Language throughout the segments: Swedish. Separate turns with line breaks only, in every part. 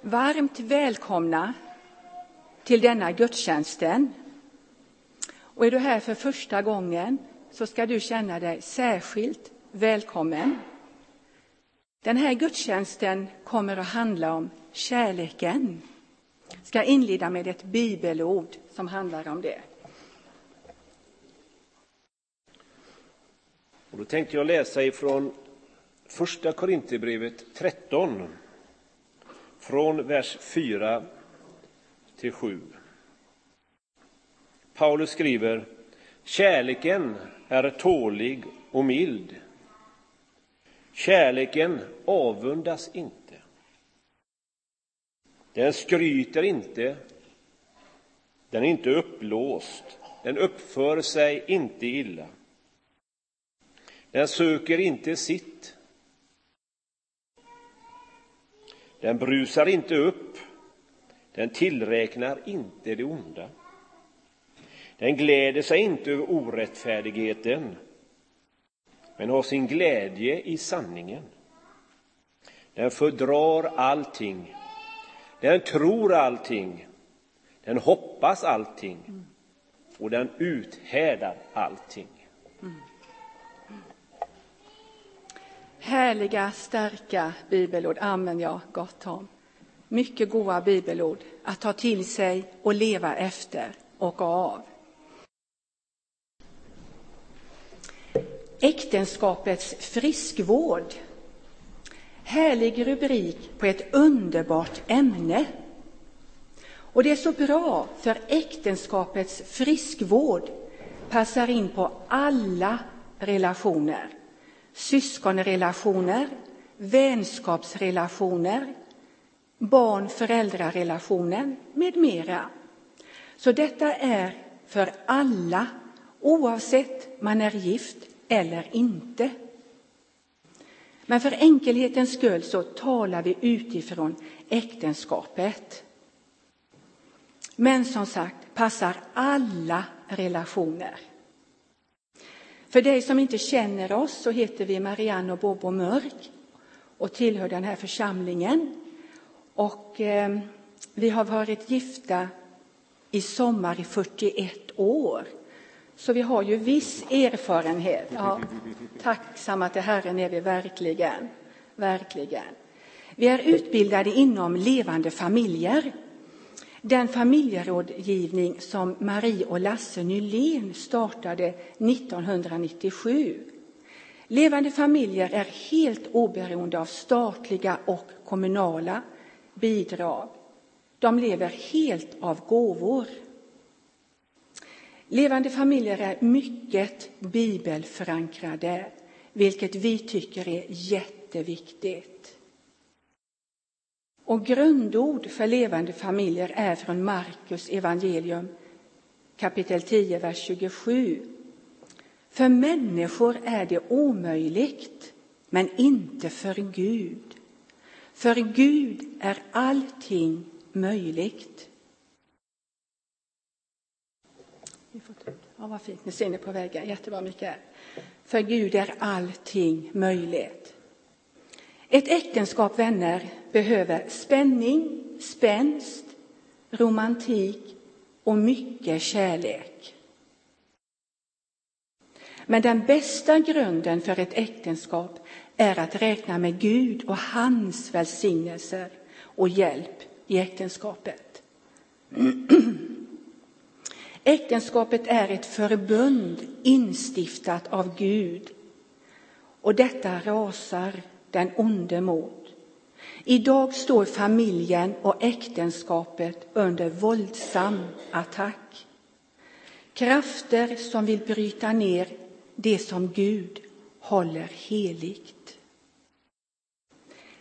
Varmt välkomna till denna gudstjänsten. Och är du här för första gången så ska du känna dig särskilt välkommen. Den här gudstjänsten kommer att handla om kärleken. Jag ska inleda med ett bibelord som handlar om det.
Och då tänkte jag läsa ifrån Första Korinthierbrevet 13, från vers 4 till 7. Paulus skriver Kärleken är tålig och mild. Kärleken avundas inte. Den skryter inte. Den är inte uppblåst. Den uppför sig inte illa. Den söker inte sitt. Den brusar inte upp. Den tillräknar inte det onda. Den gläder sig inte över orättfärdigheten, men har sin glädje i sanningen. Den fördrar allting. Den tror allting. Den hoppas allting. Och den uthärdar allting. Mm.
Härliga, starka bibelord använder jag gott om. Mycket goda bibelord att ta till sig och leva efter och av. Äktenskapets friskvård. Härlig rubrik på ett underbart ämne. Och det är så bra, för äktenskapets friskvård passar in på alla relationer syskonrelationer, vänskapsrelationer, barn-föräldrarrelationen med mera. Så detta är för alla, oavsett man är gift eller inte. Men för enkelhetens skull så talar vi utifrån äktenskapet. Men som sagt passar alla relationer. För dig som inte känner oss så heter vi Marianne och Bobo Mörk och tillhör den här församlingen. Och eh, vi har varit gifta i sommar i 41 år. Så vi har ju viss erfarenhet. Ja, tacksamma till Herren är vi verkligen. Verkligen. Vi är utbildade inom levande familjer. Den familjerådgivning som Marie och Lasse Nylén startade 1997. Levande familjer är helt oberoende av statliga och kommunala bidrag. De lever helt av gåvor. Levande familjer är mycket bibelförankrade, vilket vi tycker är jätteviktigt. Och grundord för levande familjer är från Markus evangelium kapitel 10, vers 27. För människor är det omöjligt, men inte för Gud. För Gud är allting möjligt. Ja, vad fint, nu ser ni på vägen. Jättebra, Mikael. För Gud är allting möjligt. Ett äktenskap, vänner, behöver spänning, spänst, romantik och mycket kärlek. Men den bästa grunden för ett äktenskap är att räkna med Gud och hans välsignelser och hjälp i äktenskapet. Äktenskapet är ett förbund instiftat av Gud och detta rasar den onde mot. Idag står familjen och äktenskapet under våldsam attack. Krafter som vill bryta ner det som Gud håller heligt.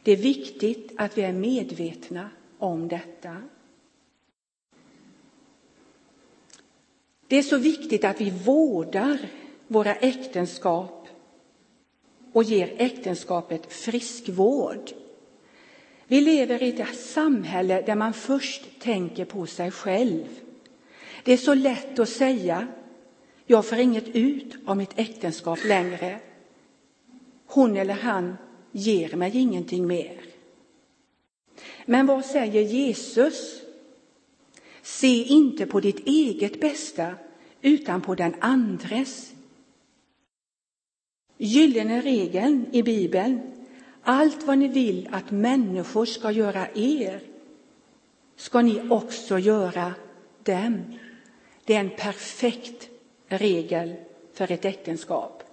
Det är viktigt att vi är medvetna om detta. Det är så viktigt att vi vårdar våra äktenskap och ger äktenskapet friskvård. Vi lever i ett samhälle där man först tänker på sig själv. Det är så lätt att säga, jag får inget ut av mitt äktenskap längre. Hon eller han ger mig ingenting mer. Men vad säger Jesus? Se inte på ditt eget bästa, utan på den andres. Gyllene regeln i Bibeln, allt vad ni vill att människor ska göra er, ska ni också göra dem. Det är en perfekt regel för ett äktenskap.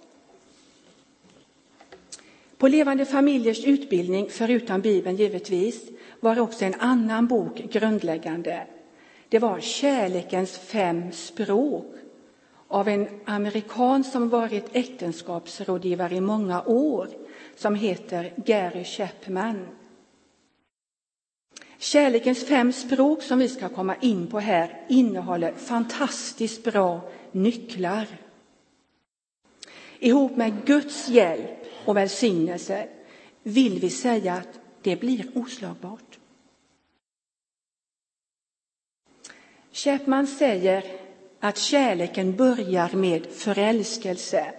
På Levande familjers utbildning, förutom Bibeln givetvis, var också en annan bok grundläggande. Det var Kärlekens fem språk av en amerikan som varit äktenskapsrådgivare i många år som heter Gary Chapman. Kärlekens fem språk som vi ska komma in på här innehåller fantastiskt bra nycklar. Ihop med Guds hjälp och välsignelse vill vi säga att det blir oslagbart. Chapman säger att kärleken börjar med förälskelse.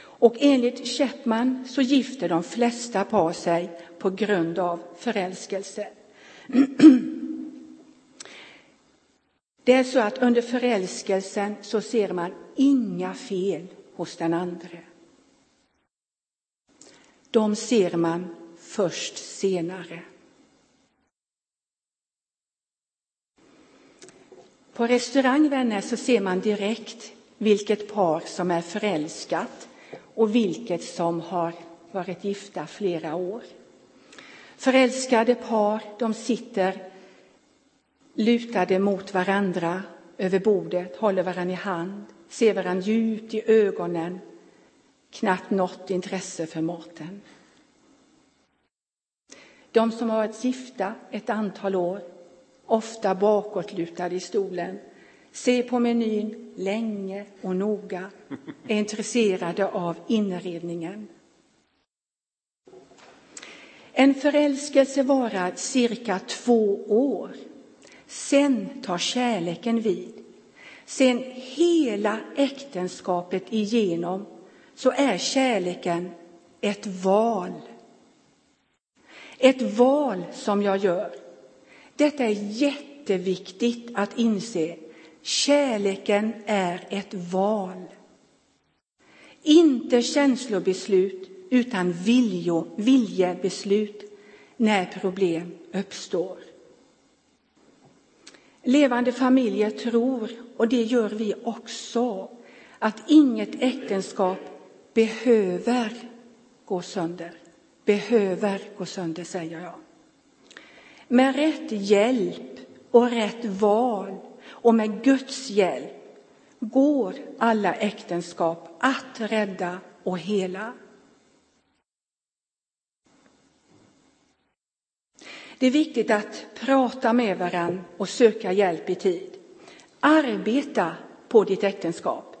Och enligt Chapman så gifter de flesta par sig på grund av förälskelse. Det är så att under förälskelsen så ser man inga fel hos den andre. De ser man först senare. På restaurang, vänner, så ser man direkt vilket par som är förälskat och vilket som har varit gifta flera år. Förälskade par, de sitter lutade mot varandra över bordet, håller varandra i hand, ser varandra djupt i ögonen, knappt något intresse för maten. De som har varit gifta ett antal år, ofta bakåtlutad i stolen, ser på menyn länge och noga, är intresserade av inredningen. En förälskelse varar cirka två år. Sen tar kärleken vid. Sen hela äktenskapet igenom så är kärleken ett val. Ett val som jag gör. Detta är jätteviktigt att inse. Kärleken är ett val. Inte känslobeslut utan viljo, viljebeslut när problem uppstår. Levande familjer tror, och det gör vi också, att inget äktenskap behöver gå sönder. Behöver gå sönder, säger jag. Med rätt hjälp och rätt val och med Guds hjälp går alla äktenskap att rädda och hela. Det är viktigt att prata med varandra och söka hjälp i tid. Arbeta på ditt äktenskap.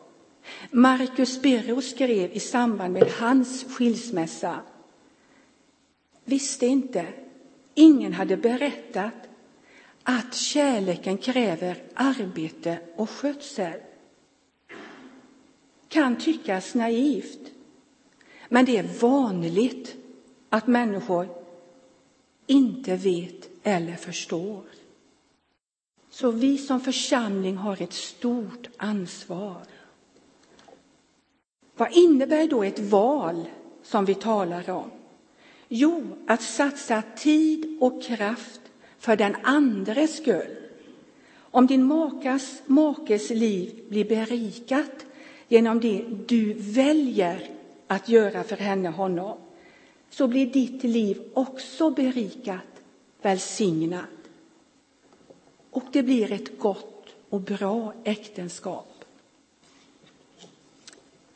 Marcus Birro skrev i samband med hans skilsmässa. Visste inte, ingen hade berättat att kärleken kräver arbete och skötsel. Kan tyckas naivt, men det är vanligt att människor inte vet eller förstår. Så vi som församling har ett stort ansvar. Vad innebär då ett val som vi talar om? Jo, att satsa tid och kraft för den andres skull. Om din makas, makes liv blir berikat genom det du väljer att göra för henne, honom, så blir ditt liv också berikat, välsignat. Och det blir ett gott och bra äktenskap.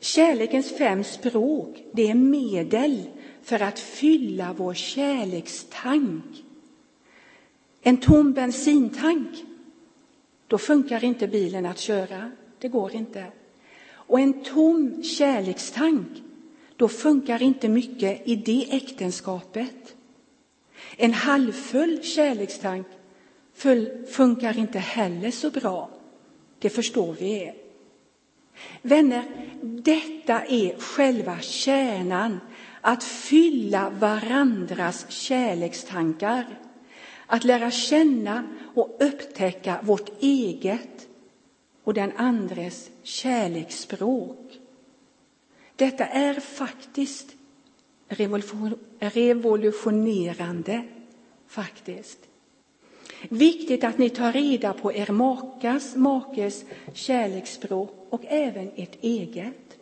Kärlekens fem språk, det är medel för att fylla vår kärlekstank. En tom bensintank, då funkar inte bilen att köra. Det går inte. Och en tom kärlekstank, då funkar inte mycket i det äktenskapet. En halvfull kärlekstank funkar inte heller så bra. Det förstår vi. Vänner, detta är själva kärnan, att fylla varandras kärlekstankar. att lära känna och upptäcka vårt eget och den andres kärleksspråk. Detta är faktiskt revolutionerande, faktiskt. Viktigt att ni tar reda på er makas, makes kärleksspråk och även ert eget.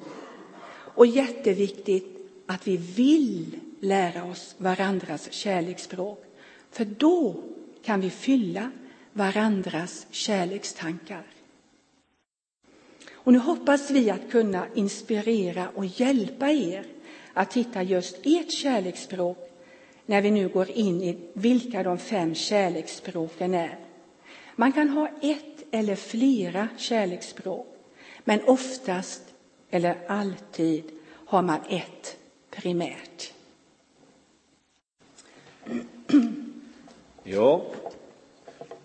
Och jätteviktigt att vi vill lära oss varandras kärleksspråk. För då kan vi fylla varandras kärlekstankar. Och nu hoppas vi att kunna inspirera och hjälpa er att hitta just ert kärleksspråk när vi nu går in i vilka de fem kärleksspråken är. Man kan ha ett eller flera kärleksspråk, men oftast eller alltid har man ett primärt.
Ja,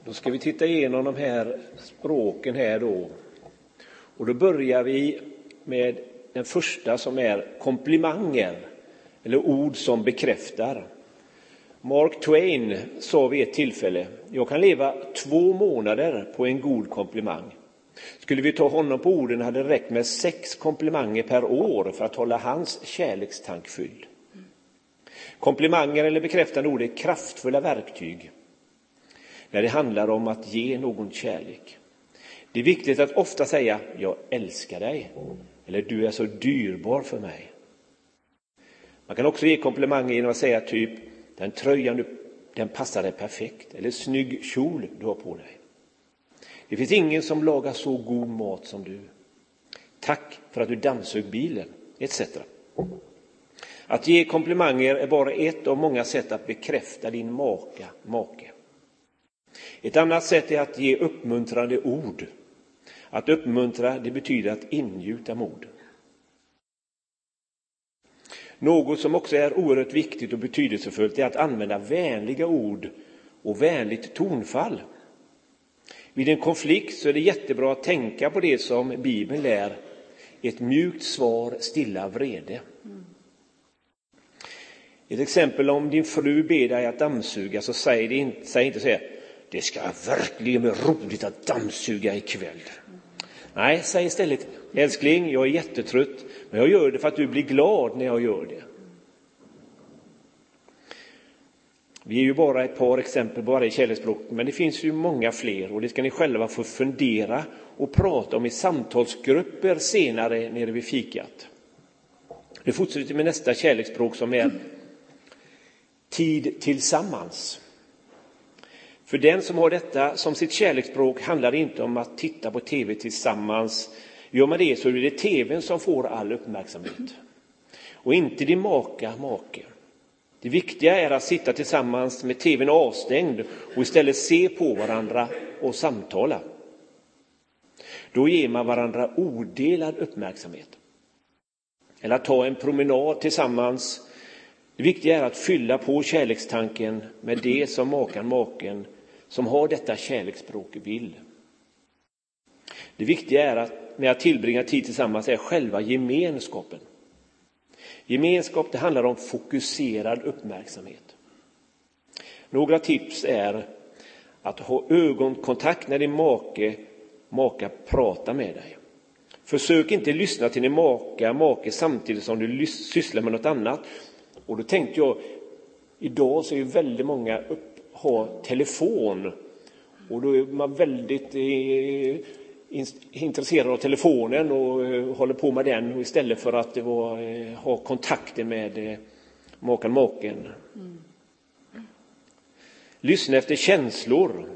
då ska vi titta igenom de här språken här då. Och då börjar vi med den första som är komplimanger, eller ord som bekräftar. Mark Twain sa vid ett tillfälle, jag kan leva två månader på en god komplimang. Skulle vi ta honom på orden hade det räckt med sex komplimanger per år för att hålla hans kärlekstank fylld. Komplimanger eller bekräftande ord är kraftfulla verktyg när det handlar om att ge någon kärlek. Det är viktigt att ofta säga jag älskar dig eller du är så dyrbar för mig. Man kan också ge komplimanger genom att säga typ den tröjan du, den passar dig perfekt eller snygg kjol du har på dig. Det finns ingen som lagar så god mat som du. Tack för att du dammsög bilen, etc. Att ge komplimanger är bara ett av många sätt att bekräfta din maka, make. Ett annat sätt är att ge uppmuntrande ord. Att uppmuntra, det betyder att ingjuta mod. Något som också är oerhört viktigt och betydelsefullt är att använda vänliga ord och vänligt tonfall. Vid en konflikt så är det jättebra att tänka på det som Bibeln lär, ett mjukt svar stilla vrede. Ett exempel om din fru ber dig att dammsuga så säg, inte, säg inte så här, det ska verkligen bli roligt att dammsuga ikväll. Nej, säg istället, älskling, jag är jättetrött, men jag gör det för att du blir glad när jag gör det. Vi är ju bara ett par exempel bara i kärleksspråk, men det finns ju många fler och det ska ni själva få fundera och prata om i samtalsgrupper senare nere vid fikat. Nu fortsätter vi med nästa kärleksspråk som är tid tillsammans. För den som har detta som sitt kärleksspråk handlar det inte om att titta på tv tillsammans. Gör man det så är det tvn som får all uppmärksamhet och inte din maka, make. Det viktiga är att sitta tillsammans med tvn avstängd och istället se på varandra och samtala. Då ger man varandra odelad uppmärksamhet. Eller att ta en promenad tillsammans. Det viktiga är att fylla på kärlekstanken med det som makan, maken som har detta kärleksspråk vill. Det viktiga är att med att tillbringa tid tillsammans är själva gemenskapen. Gemenskap det handlar om fokuserad uppmärksamhet. Några tips är att ha ögonkontakt när din make, maka pratar med dig. Försök inte lyssna till din maka, make samtidigt som du sysslar med något annat. Och då tänkte jag, idag så är ju väldigt många upp, har telefon. Och då är man väldigt eh, intresserad av telefonen och eh, håller på med den istället för att eh, var, eh, ha kontakter med makan, maken. Mm. Lyssna efter känslor.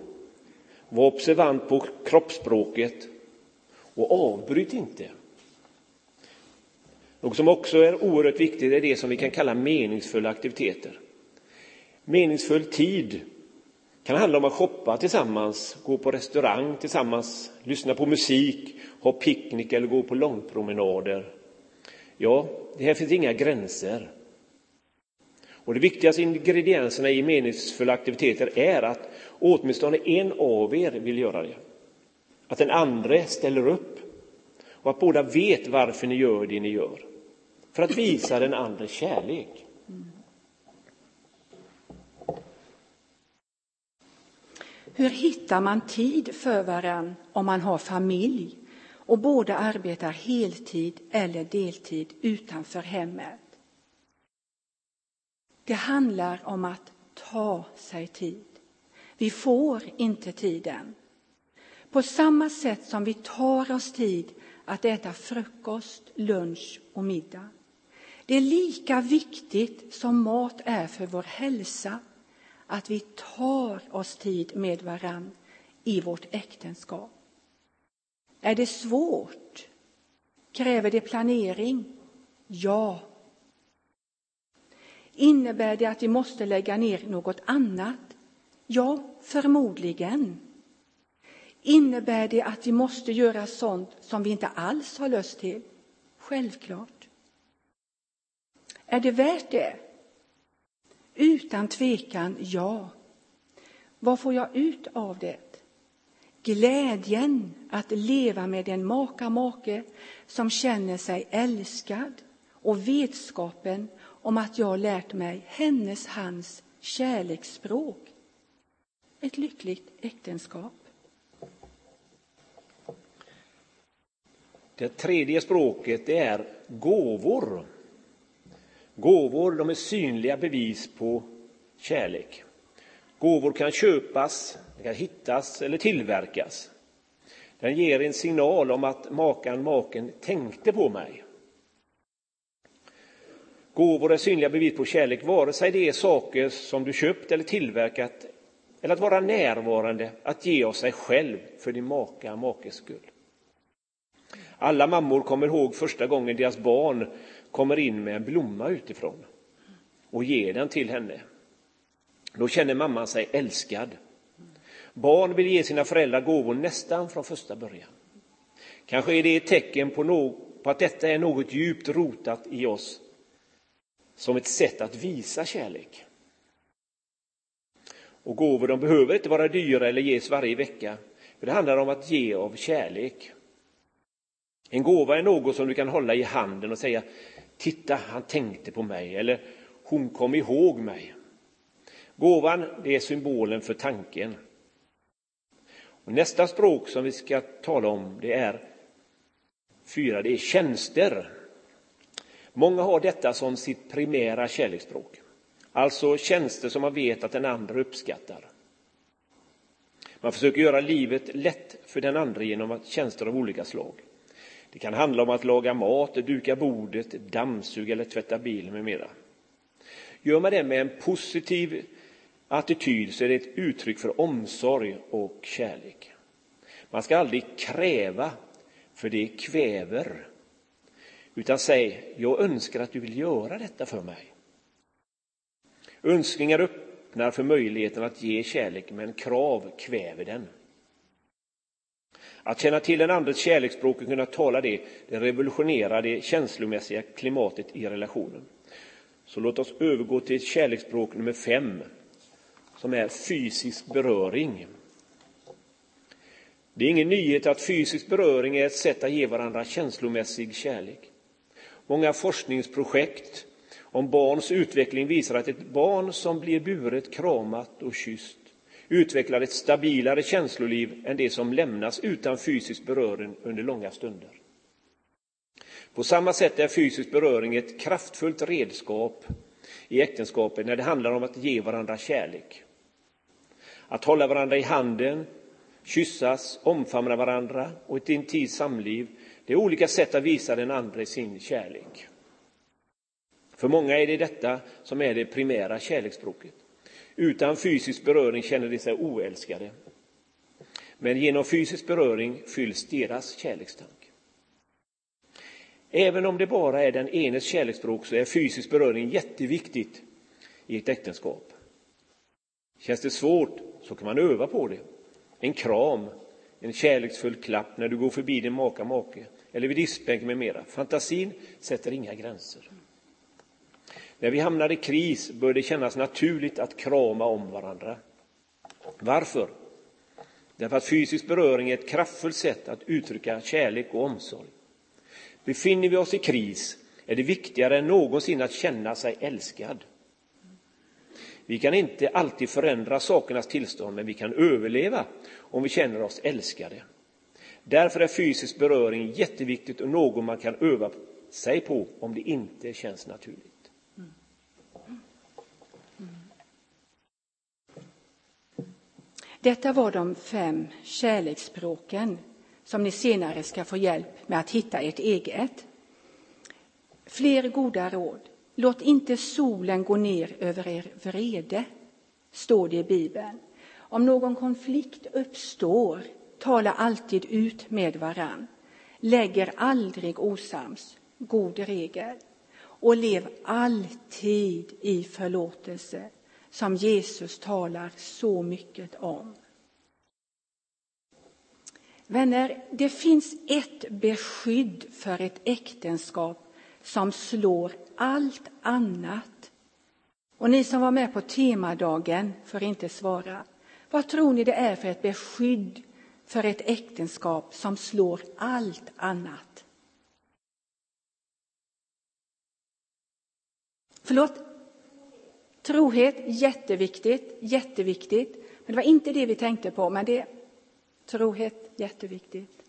Var observant på kroppsspråket och avbryt inte. Något som också är oerhört viktigt är det som vi kan kalla meningsfulla aktiviteter. Meningsfull tid kan handla om att shoppa tillsammans, gå på restaurang tillsammans, lyssna på musik, ha picknick eller gå på långpromenader. Ja, det här finns inga gränser. Och de viktigaste ingredienserna i meningsfulla aktiviteter är att åtminstone en av er vill göra det. Att den andra ställer upp och att båda vet varför ni gör det ni gör. För att visa den andra kärlek.
Hur hittar man tid för varann om man har familj och båda arbetar heltid eller deltid utanför hemmet? Det handlar om att ta sig tid. Vi får inte tiden. På samma sätt som vi tar oss tid att äta frukost, lunch och middag. Det är lika viktigt som mat är för vår hälsa att vi tar oss tid med varann i vårt äktenskap. Är det svårt? Kräver det planering? Ja. Innebär det att vi måste lägga ner något annat? Ja, förmodligen. Innebär det att vi måste göra sånt som vi inte alls har lust till? Självklart. Är det värt det? Utan tvekan ja. Vad får jag ut av det? Glädjen att leva med en maka make som känner sig älskad och vetskapen om att jag lärt mig hennes, hans kärleksspråk. Ett lyckligt äktenskap.
Det tredje språket det är gåvor. Gåvor de är synliga bevis på kärlek. Gåvor kan köpas, kan hittas eller tillverkas. Den ger en signal om att makan, maken tänkte på mig. Gåvor är synliga bevis på kärlek, vare sig det är saker som du köpt eller tillverkat eller att vara närvarande, att ge av sig själv för din maka, makes skull. Alla mammor kommer ihåg första gången deras barn kommer in med en blomma utifrån och ger den till henne. Då känner mamman sig älskad. Barn vill ge sina föräldrar gåvor nästan från första början. Kanske är det ett tecken på, no på att detta är något djupt rotat i oss som ett sätt att visa kärlek. Och gåvor de behöver inte vara dyra eller ges varje vecka. För det handlar om att ge av kärlek. En gåva är något som du kan hålla i handen och säga Titta, han tänkte på mig eller hon kom ihåg mig. Gåvan det är symbolen för tanken. Och nästa språk som vi ska tala om det är fyra, det är tjänster. Många har detta som sitt primära kärleksspråk. Alltså tjänster som man vet att den andra uppskattar. Man försöker göra livet lätt för den andra genom tjänster av olika slag. Det kan handla om att laga mat, duka bordet, dammsuga eller tvätta bilen med mera. Gör man det med en positiv attityd så är det ett uttryck för omsorg och kärlek. Man ska aldrig kräva, för det kväver. Utan säg, jag önskar att du vill göra detta för mig. Önskningar öppnar för möjligheten att ge kärlek, men krav kväver den. Att känna till den andres kärleksspråk och kunna tala det, det revolutionerar det känslomässiga klimatet i relationen. Så låt oss övergå till kärleksspråk nummer fem, som är fysisk beröring. Det är ingen nyhet att fysisk beröring är ett sätt att ge varandra känslomässig kärlek. Många forskningsprojekt om barns utveckling visar att ett barn som blir buret, kramat och kysst utvecklar ett stabilare känsloliv än det som lämnas utan fysisk beröring under långa stunder. På samma sätt är fysisk beröring ett kraftfullt redskap i äktenskapet när det handlar om att ge varandra kärlek. Att hålla varandra i handen, kyssas, omfamna varandra och ett intimt samliv, det är olika sätt att visa den andra sin kärlek. För många är det detta som är det primära kärleksspråket. Utan fysisk beröring känner de sig oälskade. Men genom fysisk beröring fylls deras kärlekstank. Även om det bara är den enes kärleksspråk så är fysisk beröring jätteviktigt i ett äktenskap. Känns det svårt så kan man öva på det. En kram, en kärleksfull klapp när du går förbi din maka, make eller vid diskbänken med mera. Fantasin sätter inga gränser. När vi hamnar i kris bör det kännas naturligt att krama om varandra. Varför? Därför att fysisk beröring är ett kraftfullt sätt att uttrycka kärlek och omsorg. Befinner vi oss i kris är det viktigare än någonsin att känna sig älskad. Vi kan inte alltid förändra sakernas tillstånd, men vi kan överleva om vi känner oss älskade. Därför är fysisk beröring jätteviktigt och något man kan öva sig på om det inte känns naturligt.
Detta var de fem kärleksspråken som ni senare ska få hjälp med att hitta ert eget. Fler goda råd. Låt inte solen gå ner över er vrede, står det i Bibeln. Om någon konflikt uppstår, tala alltid ut med varann. Lägger aldrig osams, god regel. Och lev alltid i förlåtelse, som Jesus talar så mycket om. Vänner, det finns ett beskydd för ett äktenskap som slår allt annat. Och ni som var med på temadagen får inte svara. Vad tror ni det är för ett beskydd för ett äktenskap som slår allt annat? Förlåt? Trohet, jätteviktigt, jätteviktigt. Men det var inte det vi tänkte på, men det trohet, jätteviktigt.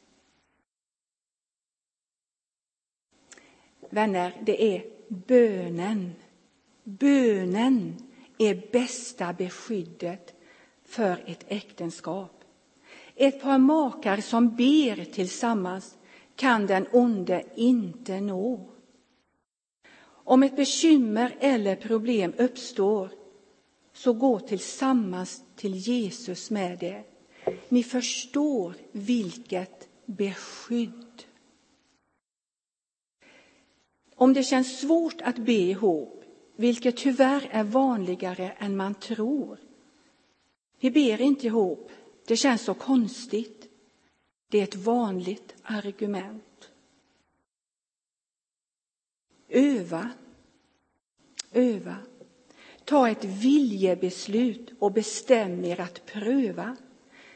Vänner, det är bönen. Bönen är bästa beskyddet för ett äktenskap. Ett par makar som ber tillsammans kan den onde inte nå. Om ett bekymmer eller problem uppstår, så gå tillsammans till Jesus med det. Ni förstår vilket beskydd. Om det känns svårt att be ihop, vilket tyvärr är vanligare än man tror. Vi ber inte ihop, det känns så konstigt. Det är ett vanligt argument. Öva. Öva. Ta ett viljebeslut och bestäm er att pröva.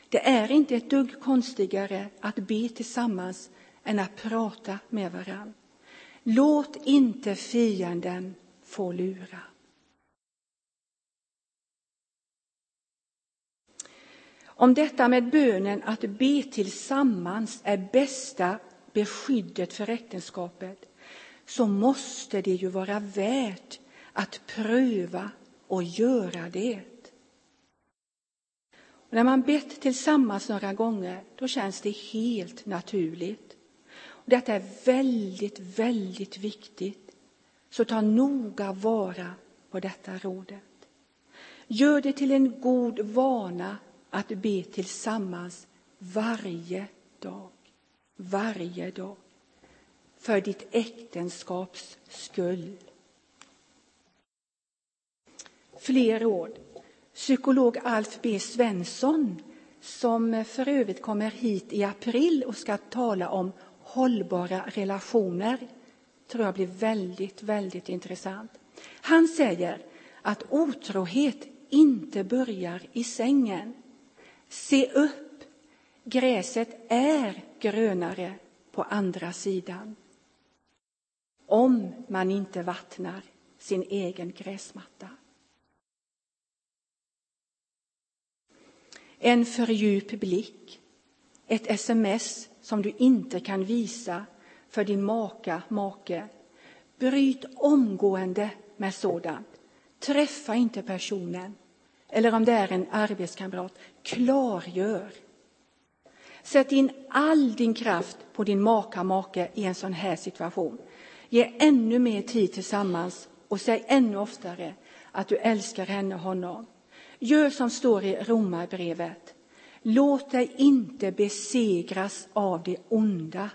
Det är inte ett dugg konstigare att be tillsammans än att prata med varann. Låt inte fienden få lura. Om detta med bönen att be tillsammans är bästa beskyddet för äktenskapet så måste det ju vara värt att pröva och göra det. Och när man bett tillsammans några gånger, då känns det helt naturligt. Och detta är väldigt, väldigt viktigt. Så ta noga vara på detta rådet. Gör det till en god vana att be tillsammans varje dag. Varje dag. För ditt äktenskaps skull. Fler råd. Psykolog Alf B Svensson, som för övrigt kommer hit i april och ska tala om hållbara relationer, tror jag blir väldigt, väldigt intressant. Han säger att otrohet inte börjar i sängen. Se upp, gräset är grönare på andra sidan. Om man inte vattnar sin egen gräsmatta. En för djup blick, ett sms som du inte kan visa för din maka, make. Bryt omgående med sådant. Träffa inte personen. Eller om det är en arbetskamrat, klargör. Sätt in all din kraft på din maka, make i en sån här situation. Ge ännu mer tid tillsammans och säg ännu oftare att du älskar henne, och honom. Gör som står i Romarbrevet. Låt dig inte besegras av det onda,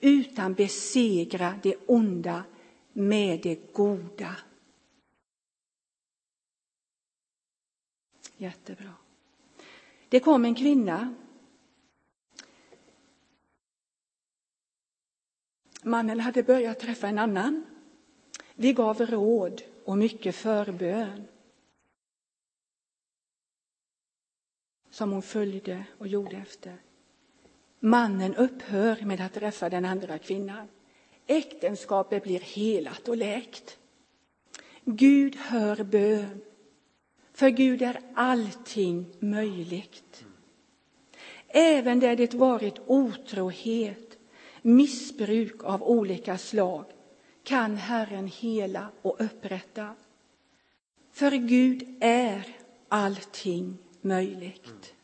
utan besegra det onda med det goda. Jättebra. Det kom en kvinna. Mannen hade börjat träffa en annan. Vi gav råd och mycket förbön. som hon följde och gjorde efter. Mannen upphör med att träffa den andra kvinnan. Äktenskapet blir helat och läkt. Gud hör bön. För Gud är allting möjligt. Även där det varit otrohet, missbruk av olika slag kan Herren hela och upprätta. För Gud är allting möjligt.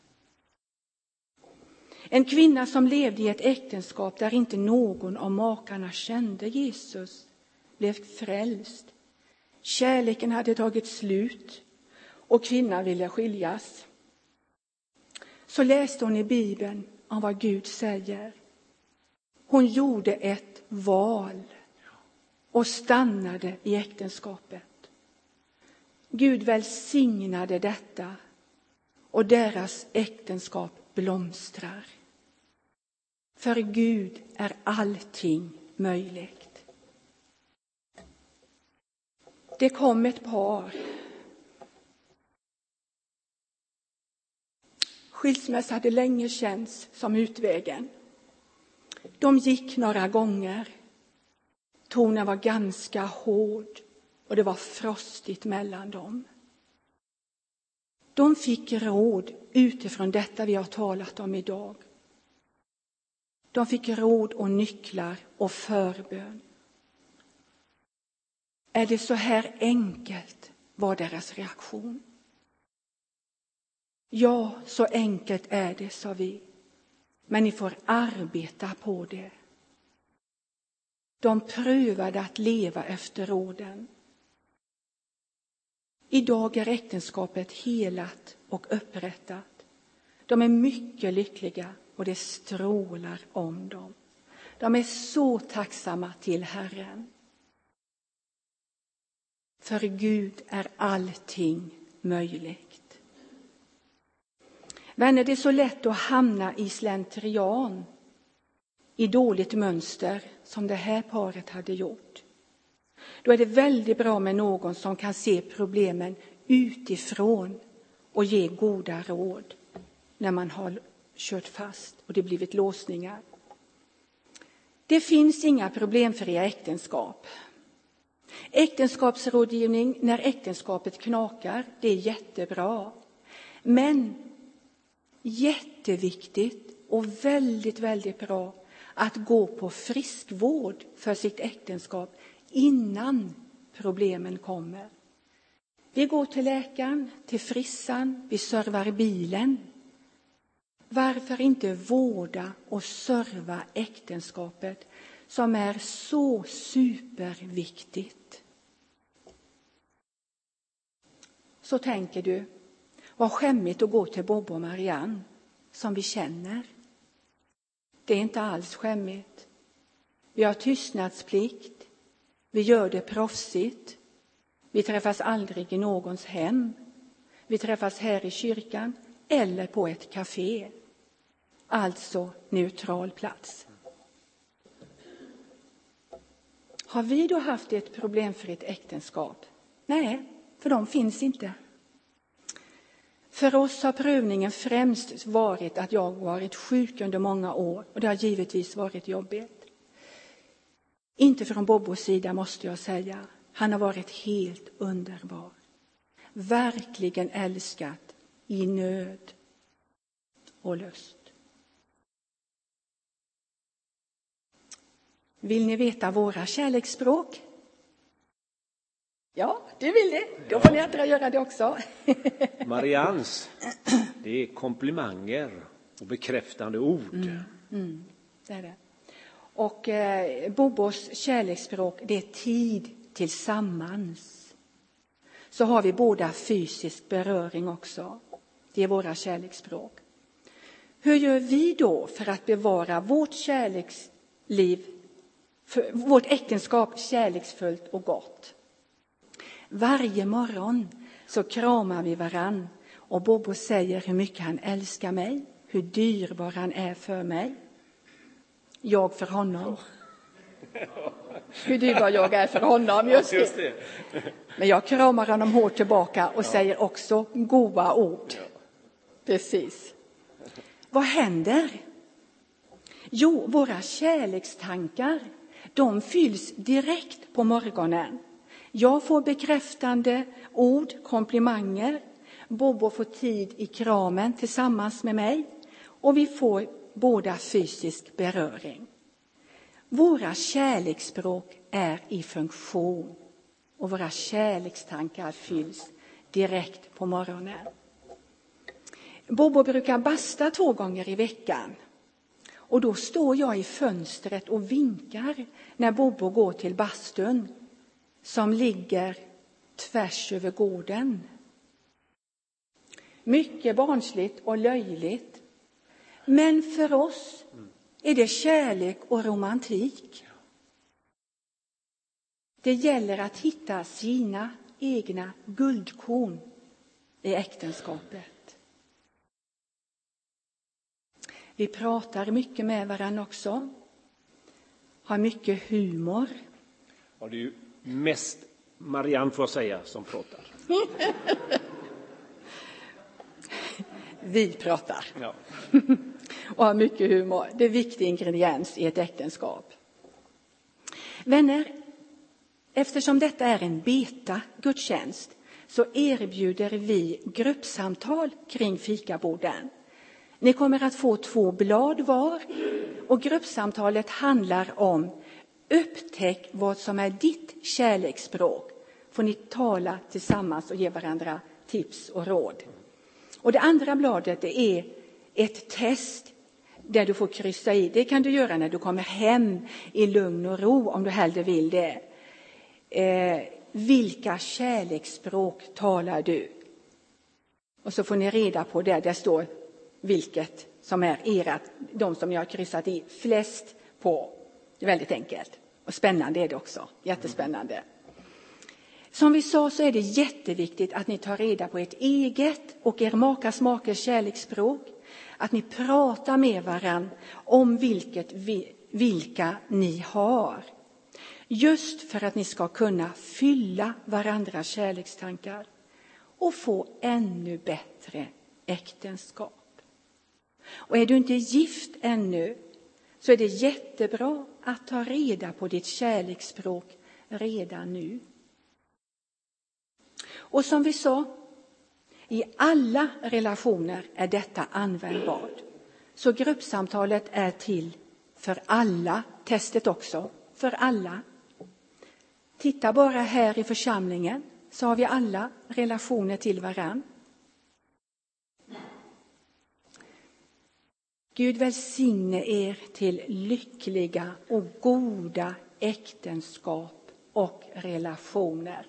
En kvinna som levde i ett äktenskap där inte någon av makarna kände Jesus blev frälst. Kärleken hade tagit slut och kvinnan ville skiljas. Så läste hon i Bibeln om vad Gud säger. Hon gjorde ett val och stannade i äktenskapet. Gud välsignade detta och deras äktenskap blomstrar. För Gud är allting möjligt. Det kom ett par. Skilsmässa hade länge känts som utvägen. De gick några gånger. Tonen var ganska hård och det var frostigt mellan dem. De fick råd utifrån detta vi har talat om idag. De fick råd och nycklar och förbön. Är det så här enkelt? var deras reaktion. Ja, så enkelt är det, sa vi. Men ni får arbeta på det. De prövade att leva efter råden. Idag är äktenskapet helat och upprättat. De är mycket lyckliga och det strålar om dem. De är så tacksamma till Herren. För Gud är allting möjligt. Vänner, det är så lätt att hamna i slentrian, i dåligt mönster, som det här paret hade gjort. Då är det väldigt bra med någon som kan se problemen utifrån och ge goda råd när man har kört fast och det blivit låsningar. Det finns inga problemfria äktenskap. Äktenskapsrådgivning när äktenskapet knakar, det är jättebra. Men jätteviktigt och väldigt, väldigt bra att gå på friskvård för sitt äktenskap innan problemen kommer. Vi går till läkaren, till frissan, vi servar bilen. Varför inte vårda och serva äktenskapet som är så superviktigt? Så tänker du, vad skämmigt att gå till Bobbo och Marianne som vi känner. Det är inte alls skämmigt. Vi har tystnadsplikt. Vi gör det proffsigt. Vi träffas aldrig i någons hem. Vi träffas här i kyrkan eller på ett café. Alltså neutral plats. Har vi då haft ett problemfritt äktenskap? Nej, för de finns inte. För oss har prövningen främst varit att jag varit sjuk under många år och det har givetvis varit jobbigt. Inte från Bobbos sida måste jag säga. Han har varit helt underbar. Verkligen älskat i nöd och lust. Vill ni veta våra kärleksspråk? Ja, du vill det. Då får ni andra göra det också.
Marians, det är komplimanger och bekräftande ord. Mm,
mm, det är det. Och eh, Bobos kärleksspråk, det är tid tillsammans. Så har vi båda fysisk beröring också. Det är våra kärleksspråk. Hur gör vi då för att bevara vårt kärleksliv, vårt äktenskap kärleksfullt och gott? Varje morgon så kramar vi varann och Bobo säger hur mycket han älskar mig, hur dyrbar han är för mig jag för honom. Hur dyrbar jag är för honom, just det. Men jag kramar honom hårt tillbaka och säger också goda ord. Precis. Vad händer? Jo, våra kärlekstankar, de fylls direkt på morgonen. Jag får bekräftande ord, komplimanger. Bobo får tid i kramen tillsammans med mig och vi får båda fysisk beröring. Våra kärleksspråk är i funktion och våra kärlekstankar fylls direkt på morgonen. Bobo brukar basta två gånger i veckan. Och då står jag i fönstret och vinkar när Bobo går till bastun som ligger tvärs över gården. Mycket barnsligt och löjligt. Men för oss är det kärlek och romantik. Det gäller att hitta sina egna guldkorn i äktenskapet. Vi pratar mycket med varandra också. Har mycket humor.
Ja, det är ju mest Marianne, får jag säga, som pratar.
Vi pratar.
Ja.
och har mycket humor. Det är en viktig ingrediens i ett äktenskap. Vänner, eftersom detta är en beta-gudstjänst så erbjuder vi gruppsamtal kring fikaborden. Ni kommer att få två blad var och gruppsamtalet handlar om upptäck vad som är ditt kärleksspråk. Får ni tala tillsammans och ge varandra tips och råd. Och det andra bladet det är ett test där du får kryssa i. Det kan du göra när du kommer hem i lugn och ro om du hellre vill det. Eh, vilka kärleksspråk talar du? Och så får ni reda på det. Där står vilket som är ert, de som jag har kryssat i flest på. Det är väldigt enkelt. Och spännande är det också. Jättespännande. Som vi sa så är det jätteviktigt att ni tar reda på ert eget och er makas makes kärleksspråk. Att ni pratar med varann om vilket, vilka ni har. Just för att ni ska kunna fylla varandras kärlekstankar och få ännu bättre äktenskap. Och är du inte gift ännu så är det jättebra att ta reda på ditt kärleksspråk redan nu. Och som vi sa, i alla relationer är detta användbart. Så gruppsamtalet är till för alla, testet också, för alla. Titta bara här i församlingen så har vi alla relationer till varann. Gud välsigne er till lyckliga och goda äktenskap och relationer.